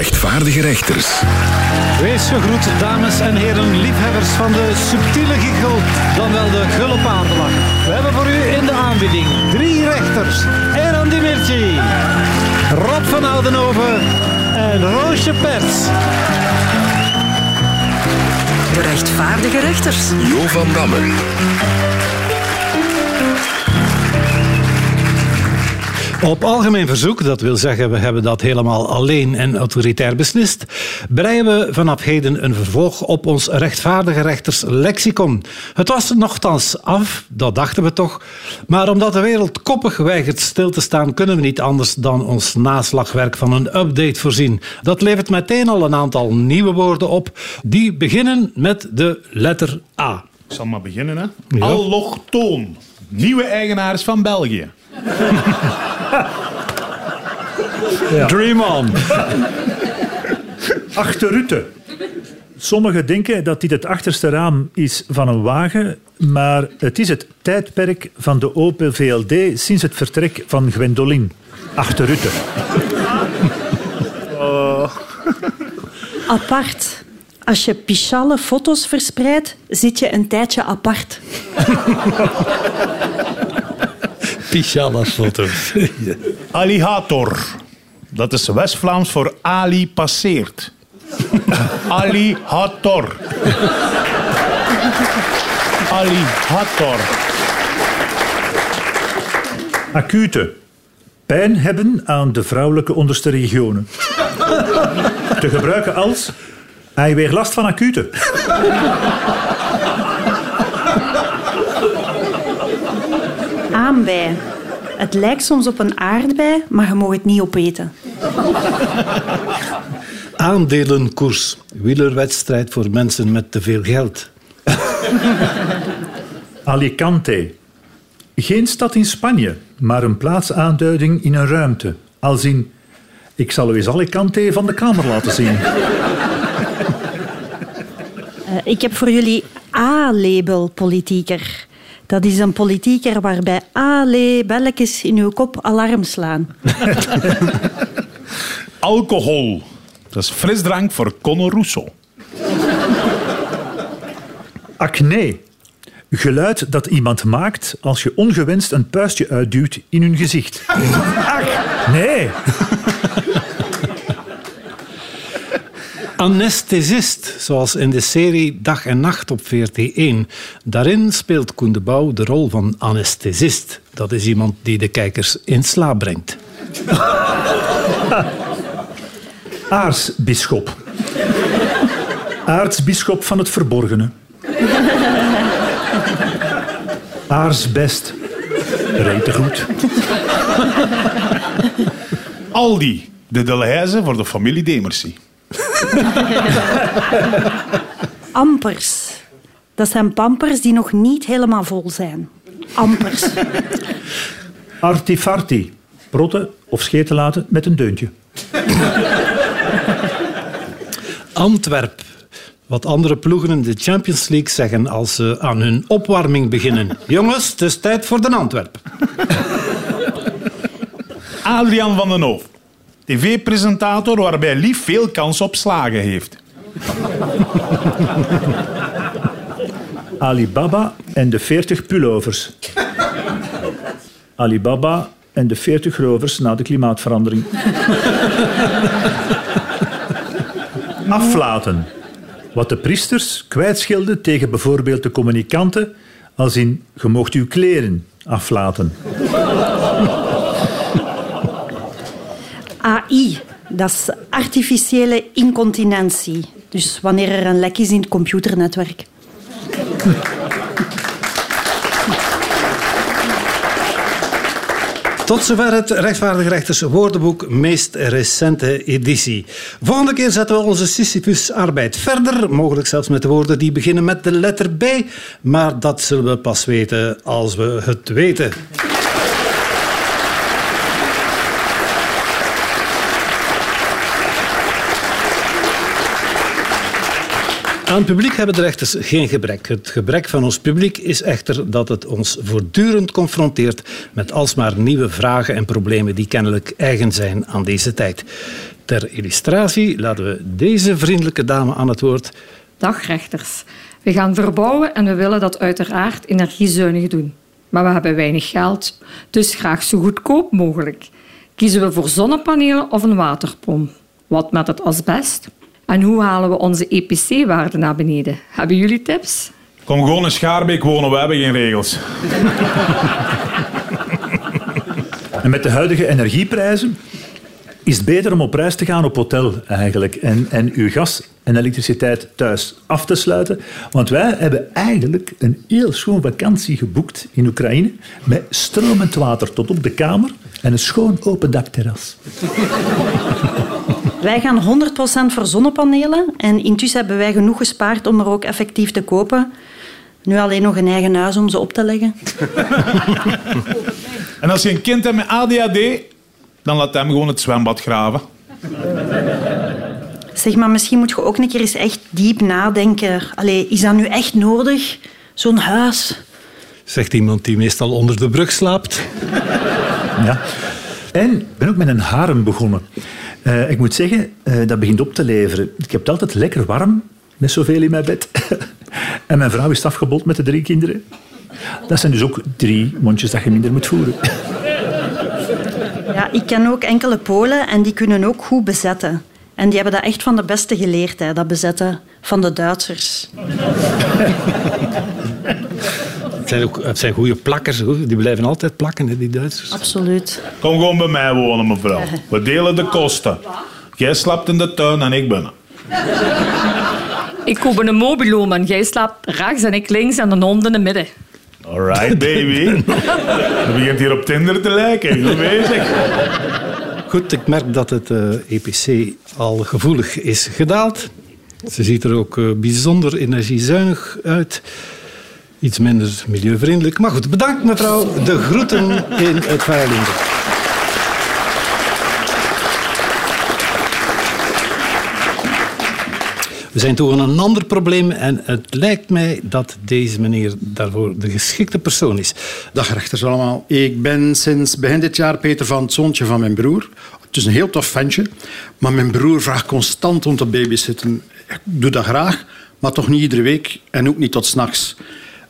rechtvaardige rechters. Wees gegroet, dames en heren, liefhebbers van de subtiele giegel, dan wel de gulle paardenlach. We hebben voor u in de aanbieding drie rechters. Eran Dimirci, Rob van Oudenhoven en Roosje Pers. De rechtvaardige rechters. Jo van Damme. Op algemeen verzoek, dat wil zeggen we hebben dat helemaal alleen en autoritair beslist, breien we vanaf heden een vervolg op ons rechtvaardige rechters lexicon. Het was nogthans af, dat dachten we toch, maar omdat de wereld koppig weigert stil te staan, kunnen we niet anders dan ons naslagwerk van een update voorzien. Dat levert meteen al een aantal nieuwe woorden op, die beginnen met de letter A. Ik zal maar beginnen, hè. Ja. Allochtoon. Nieuwe eigenaars van België. Dream on. Achterrutte. Sommigen denken dat dit het achterste raam is van een wagen, maar het is het tijdperk van de Opel VLD sinds het vertrek van Gwendolyn. Achterrutte. Apart. Als je pichalle foto's verspreidt, zit je een tijdje apart. Pichalas foto's. Alligator. Dat is West-Vlaams voor Ali passeert. Alligator. Alligator. Acute. Pijn hebben aan de vrouwelijke onderste regionen. Te gebruiken als... Hij weer last van acute. Het lijkt soms op een aardbei, maar je mag het niet opeten. Aandelenkoers. Wielerwedstrijd voor mensen met te veel geld. Alicante. Geen stad in Spanje, maar een plaatsaanduiding in een ruimte. Als in... Ik zal u eens Alicante van de kamer laten zien. Eh, ik heb voor jullie A-label politieker. Dat is een politieker waarbij alle belletjes in uw kop alarm slaan. Alcohol. Dat is frisdrank voor Conor Russo. Acne. Geluid dat iemand maakt als je ongewenst een puistje uitduwt in hun gezicht. Ach, nee. Anesthesist, zoals in de serie Dag en Nacht op VRT1. Daarin speelt Koen de Bouw de rol van anesthesist. Dat is iemand die de kijkers in slaap brengt. Aarsbisschop. Aartsbisschop van het verborgene. Aarsbest. Goed. Aldi. De Delhaize voor de familie Demersie. Ampers. Dat zijn pampers die nog niet helemaal vol zijn. Ampers. Artifarti. Protten of scheten laten met een deuntje. Antwerp. Wat andere ploegen in de Champions League zeggen als ze aan hun opwarming beginnen. Jongens, het is tijd voor de Antwerp. Adriaan van den Hoof. TV-presentator waarbij Lief veel kans op slagen heeft. Alibaba en de 40 pullovers. Alibaba en de 40 rovers na de klimaatverandering. Aflaten. Wat de priesters kwijtschelden tegen bijvoorbeeld de communicanten, als in je mocht uw kleren aflaten. AI. Dat is artificiële incontinentie. Dus wanneer er een lek is in het computernetwerk. Tot zover het Rechtvaardig Rechters woordenboek, meest recente editie. Volgende keer zetten we onze Sisyphus-arbeid verder, mogelijk zelfs met de woorden die beginnen met de letter B. Maar dat zullen we pas weten als we het weten. Aan publiek hebben de rechters geen gebrek. Het gebrek van ons publiek is echter dat het ons voortdurend confronteert met alsmaar nieuwe vragen en problemen die kennelijk eigen zijn aan deze tijd. Ter illustratie laten we deze vriendelijke dame aan het woord. Dag rechters. We gaan verbouwen en we willen dat uiteraard energiezuinig doen. Maar we hebben weinig geld, dus graag zo goedkoop mogelijk. Kiezen we voor zonnepanelen of een waterpomp? Wat met het asbest? En hoe halen we onze EPC-waarde naar beneden? Hebben jullie tips? Kom gewoon in Schaarbeek wonen, we hebben geen regels. En met de huidige energieprijzen is het beter om op reis te gaan op hotel eigenlijk. En, en uw gas en elektriciteit thuis af te sluiten. Want wij hebben eigenlijk een heel schoon vakantie geboekt in Oekraïne. Met stromend water tot op de kamer en een schoon open dakterras. Wij gaan 100% voor zonnepanelen. En intussen hebben wij genoeg gespaard om er ook effectief te kopen. Nu alleen nog een eigen huis om ze op te leggen. En als je een kind hebt met ADHD, dan laat hem gewoon het zwembad graven. Zeg maar, misschien moet je ook een keer eens echt diep nadenken. Allee, is dat nu echt nodig? Zo'n huis? Zegt iemand die meestal onder de brug slaapt. Ja. En ik ben ook met een harem begonnen. Eh, ik moet zeggen, eh, dat begint op te leveren. Ik heb het altijd lekker warm, met zoveel in mijn bed. en mijn vrouw is afgebold met de drie kinderen. Dat zijn dus ook drie mondjes dat je minder moet voeren. Ja, ik ken ook enkele Polen en die kunnen ook goed bezetten. En die hebben dat echt van de beste geleerd, hè, dat bezetten van de Duitsers. Het zijn, ook, het zijn goede plakkers. Die blijven altijd plakken, hè, die Duitsers. Absoluut. Kom gewoon bij mij wonen, mevrouw. We delen de kosten. Jij slaapt in de tuin en ik binnen. Ik koop een mobiloom en jij slaapt rechts en ik links en een hond in het midden. Alright, baby. Je begint hier op Tinder te lijken. Goed bezig. Goed, ik merk dat het eh, EPC al gevoelig is gedaald. Ze ziet er ook eh, bijzonder energiezuinig uit. Iets minder milieuvriendelijk. Maar goed, bedankt mevrouw. De groeten in het Veiling. We zijn toe aan een ander probleem en het lijkt mij dat deze meneer daarvoor de geschikte persoon is. Dag rechters allemaal. Ik ben sinds begin dit jaar Peter van het zoontje van mijn broer. Het is een heel tof ventje, maar mijn broer vraagt constant om te babysitten. Ik doe dat graag, maar toch niet iedere week en ook niet tot s'nachts.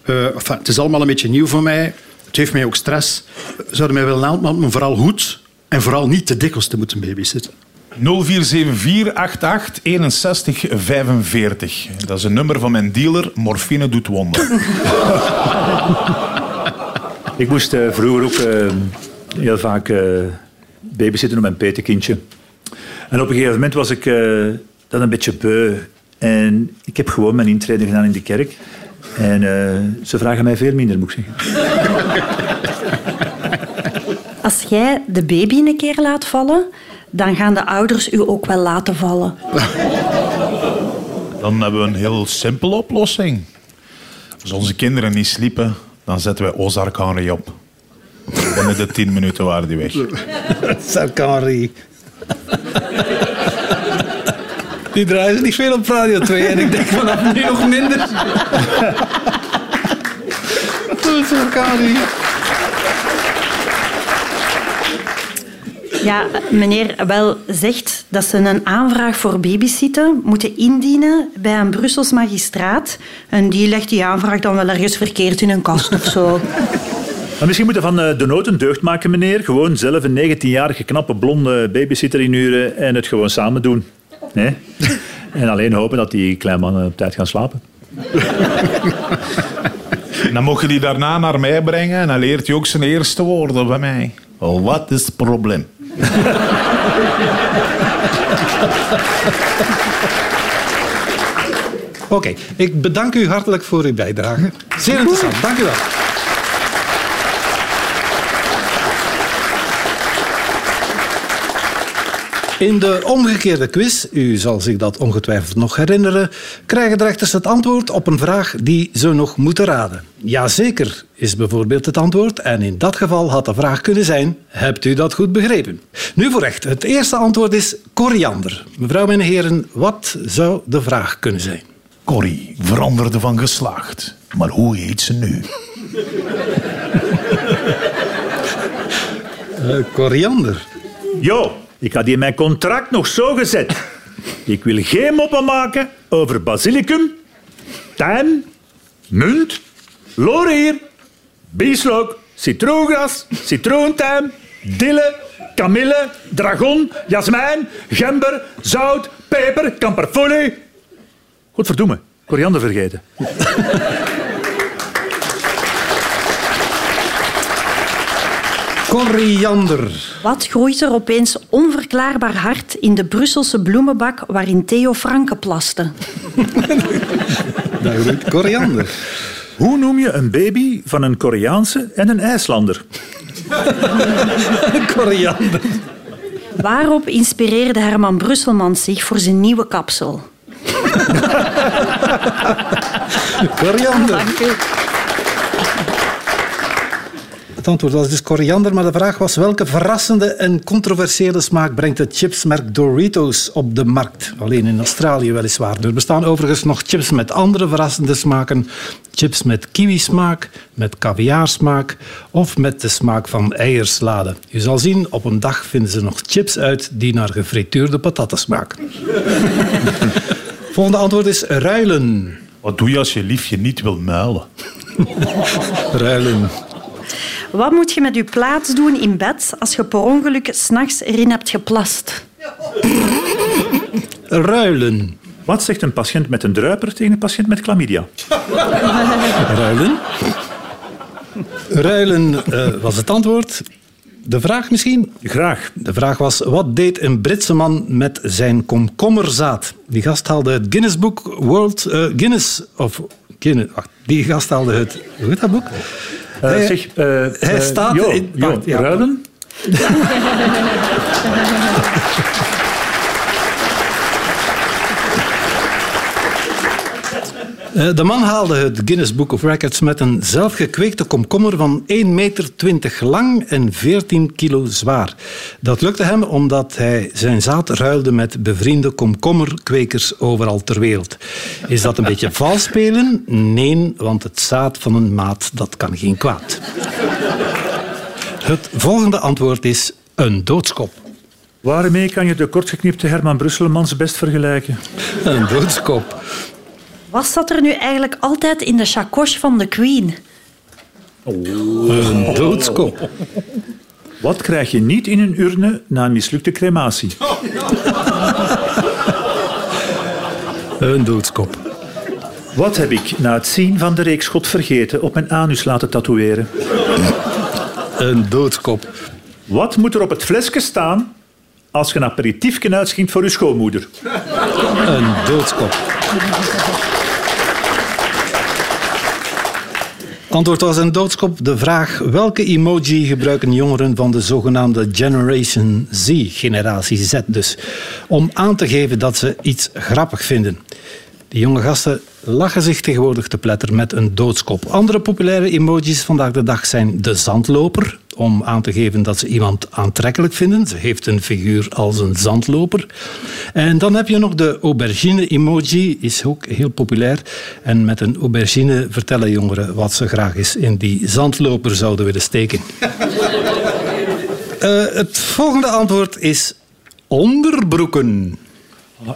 Uh, enfin, het is allemaal een beetje nieuw voor mij. Het heeft mij ook stress. Zouden mij willen helpen, maar vooral goed en vooral niet te dikwijls te moeten babysitten. 0474 88 61 45. Dat is een nummer van mijn dealer. Morfine doet wonder. Ik moest eh, vroeger ook eh, heel vaak eh, babysitten op mijn petekindje. En op een gegeven moment was ik eh, dan een beetje beu. En ik heb gewoon mijn intrede gedaan in de kerk. En eh, ze vragen mij veel minder, moet ik zeggen. Als jij de baby een keer laat vallen, dan gaan de ouders u ook wel laten vallen. Dan hebben we een heel simpele oplossing. Als onze kinderen niet sliepen, dan zetten wij Ozark Henry op. Binnen de tien minuten waren die weg. Sarkari. Die draaien ze niet veel op Radio 2 en ik denk vanaf nu nog minder. Ja, meneer wel zegt dat ze een aanvraag voor babysitten moeten indienen bij een Brussels magistraat. En die legt die aanvraag dan wel ergens verkeerd in een kast of zo. Maar misschien moeten we van eh, de nood een deugd maken, meneer. Gewoon zelf een 19-jarige knappe blonde babysitter inhuren en het gewoon samen doen. Nee? En alleen hopen dat die kleine mannen op tijd gaan slapen. En dan mocht je die daarna naar mij brengen en dan leert hij ook zijn eerste woorden bij mij. Wel, wat is het probleem? Oké, ik bedank u hartelijk voor uw bijdrage. Zeer interessant, dank u wel. In de omgekeerde quiz, u zal zich dat ongetwijfeld nog herinneren, krijgen de rechters het antwoord op een vraag die ze nog moeten raden. Jazeker is bijvoorbeeld het antwoord en in dat geval had de vraag kunnen zijn, hebt u dat goed begrepen? Nu voor recht, het eerste antwoord is koriander. Mevrouw en heren, wat zou de vraag kunnen zijn? Corrie veranderde van geslacht. Maar hoe heet ze nu? Eh, koriander. Jo, ik had in mijn contract nog zo gezet. Ik wil geen moppen maken over basilicum, tijm, munt, laurier, bieslook, citroengras, citroentijm, dille, kamille, dragon, jasmijn, gember, zout, peper, kamperfolie. Godverdomme, koriander vergeten. Koriander. Wat groeit er opeens onverklaarbaar hard in de Brusselse bloemenbak waarin Theo Franke plaste? Dat groeit koriander. Hoe noem je een baby van een Koreaanse en een IJslander? Koriander. Waarop inspireerde Herman Brusselmans zich voor zijn nieuwe kapsel? Koriander. Antwoord was dus koriander, maar de vraag was welke verrassende en controversiële smaak brengt het chipsmerk Doritos op de markt? Alleen in Australië weliswaar. Er bestaan overigens nog chips met andere verrassende smaken. Chips met kiwismaak, met caviarsmaak of met de smaak van eierslade. Je zal zien, op een dag vinden ze nog chips uit die naar gefrituurde patatten smaken. Volgende antwoord is ruilen. Wat doe je als je liefje niet wil muilen? Ruilen. Wat moet je met je plaats doen in bed als je per ongeluk s'nachts erin hebt geplast? Ruilen. Wat zegt een patiënt met een druiper tegen een patiënt met chlamydia? Ruilen. Ruilen eh, was het antwoord. De vraag misschien? Graag. De vraag was, wat deed een Britse man met zijn komkommerzaad? Die gast haalde het Guinness Book World... eh, Guinness... Of... Guinness, wacht, die gast haalde het... Hoe heet dat boek? Eh, Hij- zeg, eh, hij eh, staat jo, in- jo, ja. ruilen? De man haalde het Guinness Book of Records met een zelfgekweekte komkommer van 1,20 meter lang en 14 kilo zwaar. Dat lukte hem omdat hij zijn zaad ruilde met bevriende komkommerkwekers overal ter wereld. Is dat een beetje vals spelen? Nee, want het zaad van een maat dat kan geen kwaad. Het volgende antwoord is een doodskop. Waarmee kan je de kortgeknipte Herman Brusselmans best vergelijken? Een doodskop. Wat zat er nu eigenlijk altijd in de chacoche van de Queen? Een doodskop. Wat krijg je niet in een urne na een mislukte crematie? Een doodskop. Wat heb ik na het zien van de reeks God vergeten op mijn anus laten tatoeëren? Een doodskop. Wat moet er op het flesje staan als je een aperitiefje uitschinkt voor je schoonmoeder? Een doodskop. Antwoord was een doodskop. De vraag welke emoji gebruiken jongeren van de zogenaamde Generation Z, generatie Z dus, om aan te geven dat ze iets grappig vinden. Die jonge gasten lachen zich tegenwoordig te pletter met een doodskop. Andere populaire emojis vandaag de dag zijn de zandloper, om aan te geven dat ze iemand aantrekkelijk vinden. Ze heeft een figuur als een zandloper. En dan heb je nog de aubergine-emoji, is ook heel populair. En met een aubergine vertellen jongeren wat ze graag eens in die zandloper zouden willen steken. Eh, het volgende antwoord is onderbroeken.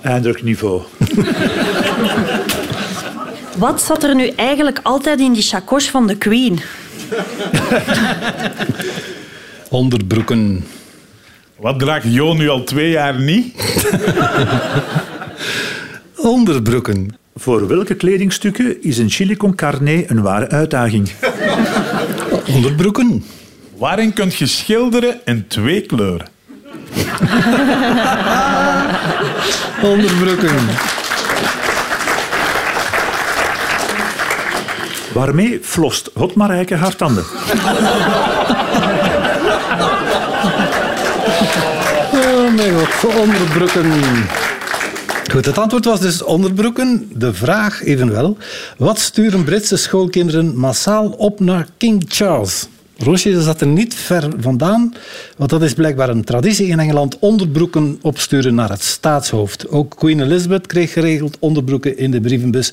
Eindrukniveau. Wat zat er nu eigenlijk altijd in die chacoche van de Queen? Onderbroeken. Wat draagt Jo nu al twee jaar niet? Onderbroeken. Voor welke kledingstukken is een chili con carne een ware uitdaging? Onderbroeken. Waarin kun je schilderen in twee kleuren? Onderbroeken. Waarmee flost Hotmarijke haar tanden? Oh mijn god, onderbroeken. Goed, het antwoord was dus onderbroeken. De vraag evenwel, wat sturen Britse schoolkinderen massaal op naar King Charles? Roosje zat er niet ver vandaan, want dat is blijkbaar een traditie in Engeland. Onderbroeken opsturen naar het staatshoofd. Ook Queen Elizabeth kreeg geregeld onderbroeken in de brievenbus.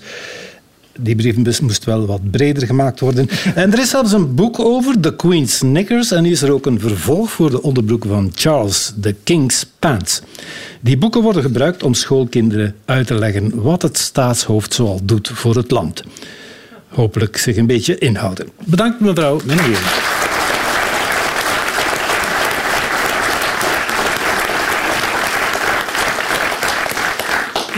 Die brievenbus moest wel wat breder gemaakt worden. En er is zelfs een boek over, The Queen's Knickers. En is er ook een vervolg voor de onderbroeken van Charles, The King's Pants. Die boeken worden gebruikt om schoolkinderen uit te leggen wat het staatshoofd zoal doet voor het land. Hopelijk zich een beetje inhouden. Bedankt mevrouw meneer.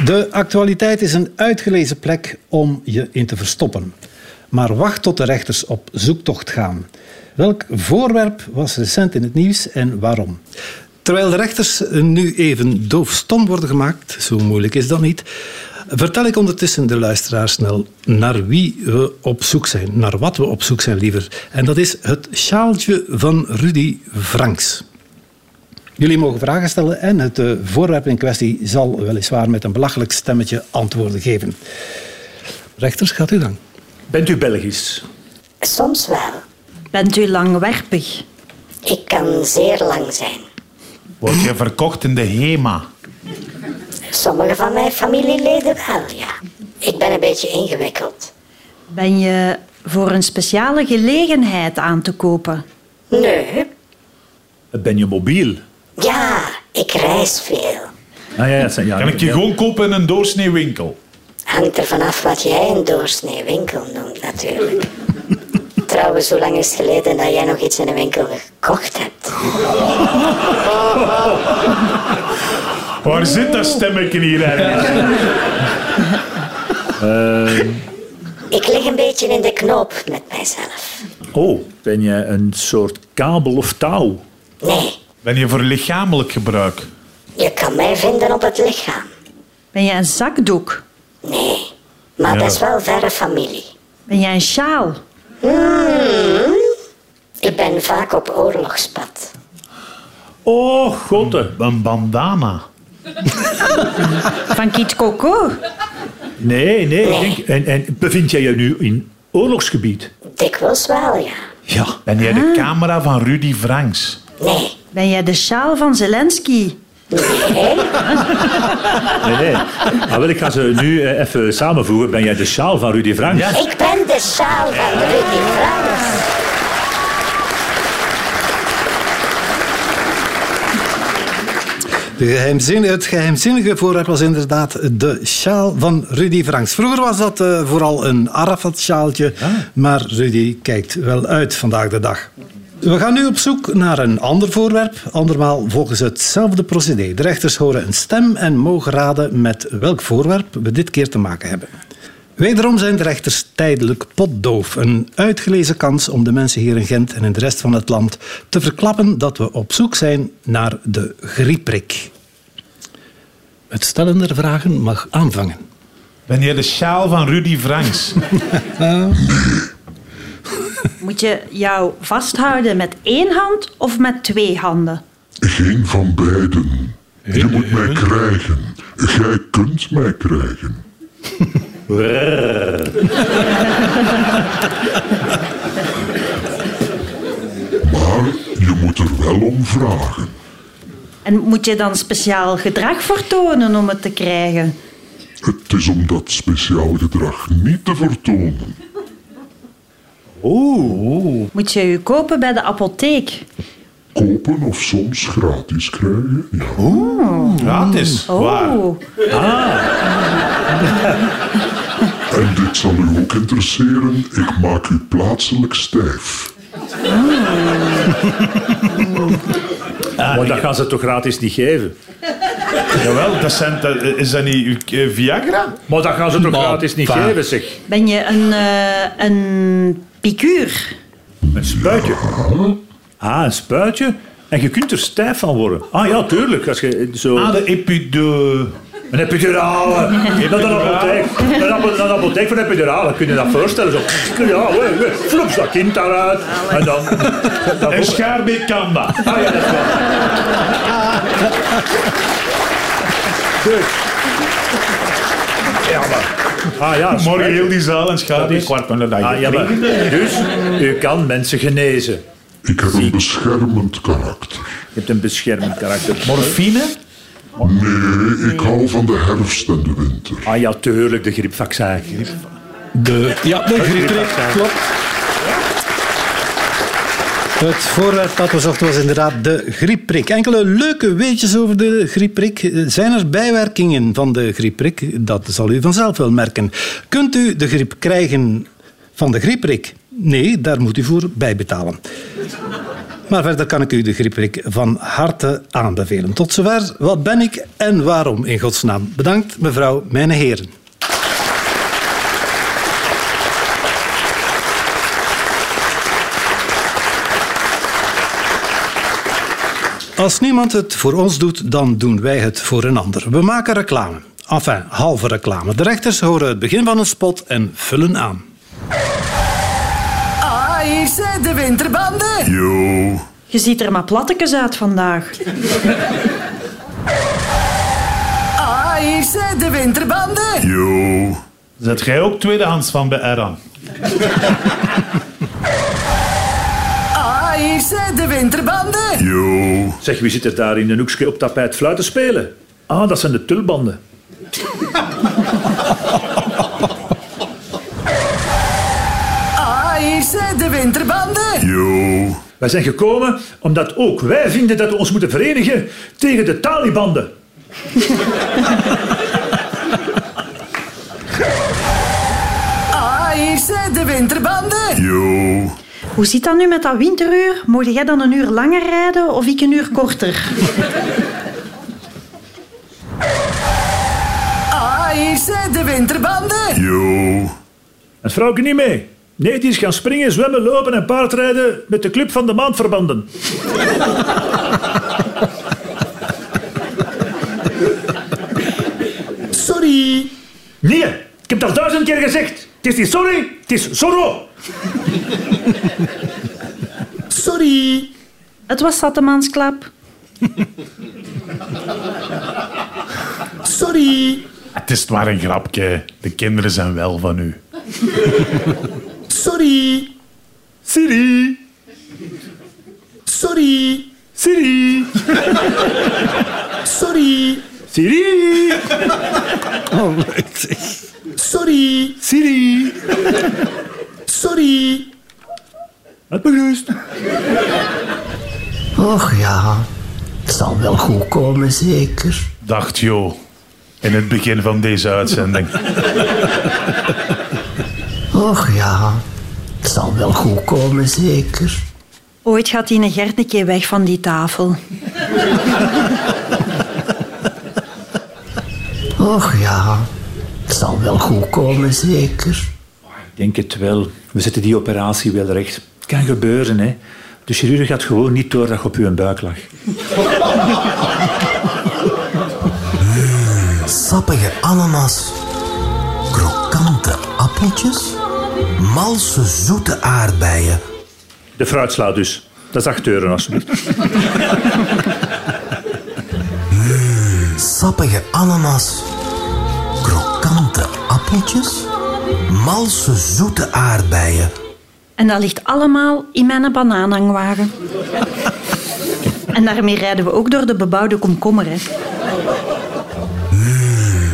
De actualiteit is een uitgelezen plek om je in te verstoppen. Maar wacht tot de rechters op zoektocht gaan. Welk voorwerp was recent in het nieuws en waarom? Terwijl de rechters nu even doofstom worden gemaakt, zo moeilijk is dat niet, vertel ik ondertussen de luisteraar snel naar wie we op zoek zijn, naar wat we op zoek zijn liever. En dat is het sjaaltje van Rudy Franks. Jullie mogen vragen stellen en het eh, voorwerp in kwestie zal weliswaar met een belachelijk stemmetje antwoorden geven. Rechters, gaat u dan. Bent u Belgisch? Soms wel. Bent u langwerpig? Ik kan zeer lang zijn. Word je verkocht in de HEMA? Sommige van mijn familieleden wel, ja. Ik ben een beetje ingewikkeld. Ben je voor een speciale gelegenheid aan te kopen? Nee. Ben je mobiel? Ja, ik reis veel. Ah, ja, ja, ja, Kan ik je ja. gewoon kopen in een doorsneewinkel? Hangt er vanaf wat jij een doorsnee winkel noemt, natuurlijk. Trouwens, hoe lang is het geleden dat jij nog iets in een winkel gekocht hebt? Waar zit dat stemmetje hier eigenlijk? Ik lig een beetje in de knoop met mijzelf. Oh, ben je een soort kabel of touw? Nee, Ben je voor lichamelijk gebruik? je kan mij vinden op het lichaam. Ben je een zakdoek? Nee, maar dat is wel verre familie. Ben jij een sjaal? Ik ben vaak op oorlogspad. Oh, gotte. Een bandana. Van Kiet Coco? Nee, nee. Ik denk, en, en bevind jij je nu in oorlogsgebied? Dikwijls wel, ja. Ja. Ben jij de camera van Rudy Franks? Nee, Ben jij de sjaal van Zelensky? Nee, nee. Maar wel, ik ga ze nu eh, even samenvoegen. Ben jij de sjaal van Rudy Frank? Ja. ik ben de sjaal van Rudy Franks. De geheimzin- het geheimzinnige voorwerp was inderdaad de sjaal van Rudy Franks. Vroeger was dat eh, vooral een Arafat-sjaaltje, maar Rudy kijkt wel uit vandaag de dag. We gaan nu op zoek naar een ander voorwerp, andermaal volgens hetzelfde procedé. De rechters horen een stem en mogen raden met welk voorwerp we dit keer te maken hebben. Wederom zijn de rechters tijdelijk potdoof. Een uitgelezen kans om de mensen hier in Gent en in de rest van het land te verklappen dat we op zoek zijn naar de grieprik. Het stellen der vragen mag aanvangen. Ben jij de sjaal van Rudy Franks? Moet je jou vasthouden met één hand of met twee handen? Geen van beiden. Je moet mij krijgen. Gij kunt mij krijgen. Maar je moet er wel om vragen. En moet je dan speciaal gedrag vertonen om het te krijgen? Het is om dat speciaal gedrag niet te vertonen. Moet je je kopen bij de apotheek? Kopen of soms gratis krijgen. Ja. Gratis. Waar? Oh, En dit zal u ook interesseren. Ik maak u plaatselijk stijf. Maar dat gaan ze toch gratis niet geven? Jawel, dat zijn, dat, is dat niet eh, Viagra? Maar dat gaan ze toch gratis niet geven, zeg. ben je een, eh, een piekuur? Een spuitje. Ah, een spuitje. En je kunt er stijf van worden. Ah ja, tuurlijk. Als je zo... Ah, de epidure. Een epidurale. Naar de apotheek. Naar de apo- naar de apotheek voor een epidurale. Kun je dat voorstellen? Zo. Ja, we, we, floeps dat kind daaruit. En dan... dan En Schaarbeek kan dat. Ah ja, dat is waar. Dus. Ja, maar... Ah ja, Morgen heel die zaal en Schaarbeek is- kwart van de dag. Ah, ja, maar, dus u kan mensen genezen. Ik heb een beschermend karakter. Je hebt een beschermend karakter. Morfine? Nee, ik hou van de herfst en de winter. Ah ja, tuurlijk, de griepvaccin. De, ja, de griepprik, klopt. Het voorwerp zochten was inderdaad de griepprik. Enkele leuke weetjes over de griepprik. Zijn er bijwerkingen van de griepprik? Dat zal u vanzelf wel merken. Kunt u de griep krijgen van de griepprik? Nee, daar moet u voor bijbetalen. Maar verder kan ik u de griepprik van harte aanbevelen. Tot zover. Wat ben ik en waarom in godsnaam? Bedankt, mevrouw, mijn heren. Als niemand het voor ons doet, dan doen wij het voor een ander. We maken reclame. Enfin, halve reclame. De rechters horen het begin van een spot en vullen aan. Ah, hier zijn de winterbanden. Yo. Je ziet er maar plattekes uit vandaag. Ah, hier zijn de winterbanden. Yo. Zet jij ook tweedehands van bij Eran? De winterbanden. Yo. Zeg, wie zit er daar in een hoekje op tapijt fluit te spelen? Ah, dat zijn de tulbanden. Ah, hier zijn de winterbanden. Yo. Wij zijn gekomen omdat ook wij vinden dat we ons moeten verenigen tegen de Talibanden. Ah, hier zijn de winterbanden. Yo. Hoe zit dat nu met dat winteruur? Mocht jij dan een uur langer rijden of ik een uur korter? Ah, hier zijn de winterbanden. Yo. Het vrouwke niet mee. Nee, die is gaan springen, zwemmen, lopen en paardrijden met de club van de maandverbanden. Sorry. Nee, ik heb dat duizend keer gezegd. Het is niet sorry, het is Zorro. Sorry. Het was Sattemaansklap. Sorry. Het is maar een grapje. De kinderen zijn wel van u. Sorry. Siri, Sorry. Siri, Sorry. Siri, Oh, leuk zeg. Sorry. Siri. Sorry. Het berust. Och ja, het zal wel goed komen, zeker. Dacht Jo. In het begin van deze uitzending. Och ja, het zal wel goed komen, zeker. Ooit gaat die Gert een keer weg van die tafel. Och ja, het zal wel goed komen, zeker. Ik denk het wel. We zetten die operatie wel recht. Het kan gebeuren, hè. De chirurg had gewoon niet door dat je op uw buik lag. Sappige ananas, krokante appeltjes, malse zoete aardbeien. De fruitsla dus. Dat is 8 euro, alsjeblieft. Sappige ananas, appeltjes, malse zoete aardbeien. En dat ligt allemaal in mijn banaanhangwagen. En daarmee rijden we ook door de bebouwde komkommer. Hè.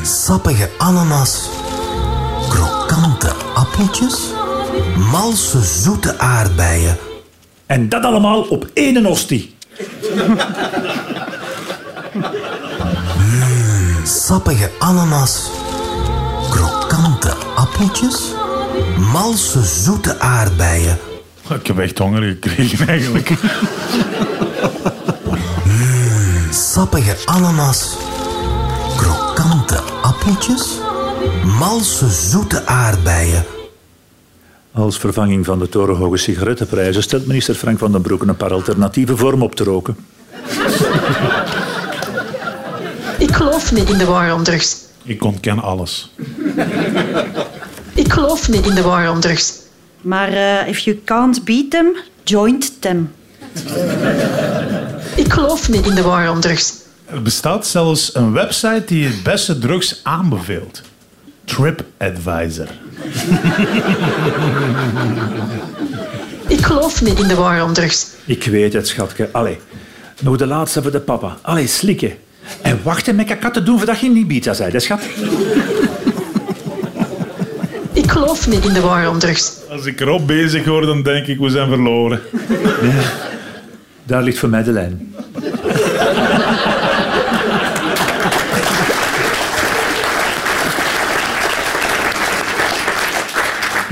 Sappige ananas, krokante appeltjes, malse zoete aardbeien. En dat allemaal op één hostie. Sappige ananas, appeltjes, malse zoete aardbeien. Ik heb echt honger gekregen eigenlijk. Sappige ananas, krokante appeltjes, malse zoete aardbeien. Als vervanging van de torenhoge sigarettenprijzen stelt minister Frank van den Broek een paar alternatieve vorm op te roken. Ik geloof niet in de war om drugs. Ik ontken alles. Ik geloof niet in de war om drugs. Maar eh, if you can't beat them, joint them. Ik geloof niet in de war om drugs. Er bestaat zelfs een website die het beste drugs aanbeveelt. TripAdvisor. Ik Ik geloof niet in de war om drugs. Ik weet het, schatje. Allee, nog de laatste voor de papa. Allee, slikken. En wachten met kakat te doen voordat je in Ibiza zei, hè, schat? Geloof niet in de war om drugs. Als ik erop bezig word, dan denk ik, we zijn verloren. Daar ligt voor mij de lijn.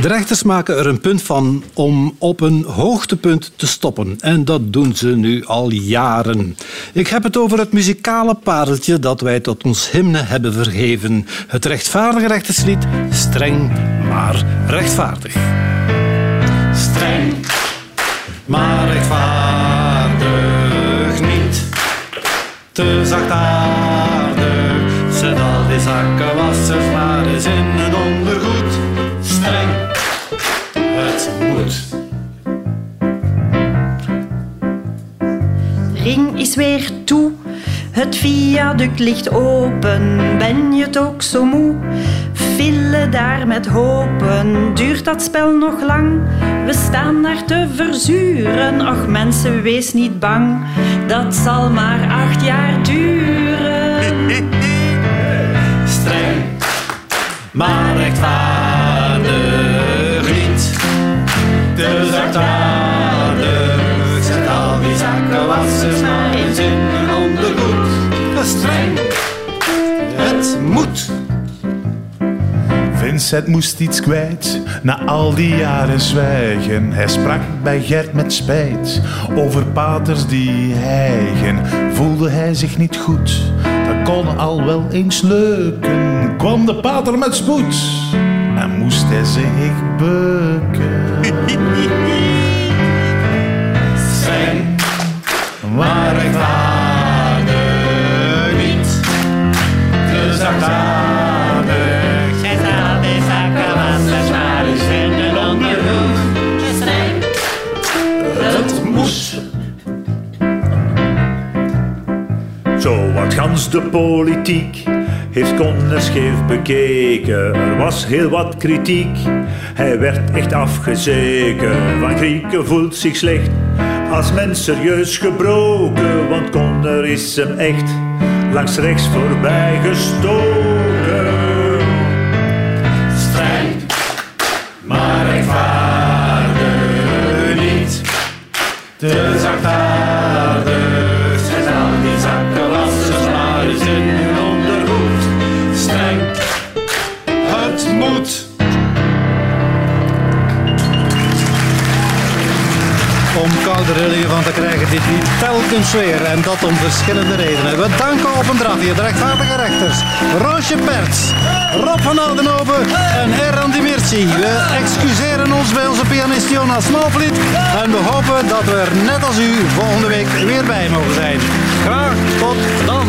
De rechters maken er een punt van om op een hoogtepunt te stoppen. En dat doen ze nu al jaren. Ik heb het over het muzikale pareltje dat wij tot ons hymne hebben vergeven. Het rechtvaardige rechterslied, streng maar rechtvaardig. Streng maar rechtvaardig niet. Te zachtaardig, zet al die zakkenwassers maar eens in het ondergoed. Streng, het moet. ring is weer toe. Het viaduct ligt open, ben je ook zo moe? File daar met hopen, duurt dat spel nog lang? We staan daar te verzuren, ach mensen, wees niet bang. Dat zal maar acht jaar duren. Streng, maar rechtvaardig niet. Te zachtaardig, zet al die zakkenwassers maar eens in ondergoed. Streng, het moet. Vincent moest iets kwijt, na al die jaren zwijgen. Hij sprak bij Gert met spijt, over paters die hijgen. Voelde hij zich niet goed, dat kon al wel eens leuken. Kwam de pater met spoed, en moest hij zich beuken. Streng, maar rechtvaardig De politiek heeft Conne scheef bekeken. Er was heel wat kritiek. Hij werd echt afgezeken. Van Grieken voelt zich slecht. Als mens serieus gebroken. Want Conner is hem echt langs rechts voorbij gestoken. Streng, maar rechtvaardig niet. Te zachtaardig, rillingen van te krijgen dit lied telkens weer. En dat om verschillende redenen. We danken op een drafje de rechtvaardige rechters. Roosje Perts, Rob van Oudenhoven en Erran Dimirci. We excuseren ons bij onze pianist Jonas Smaalvliet. En we hopen dat we er net als u volgende week weer bij mogen zijn. Graag tot dan.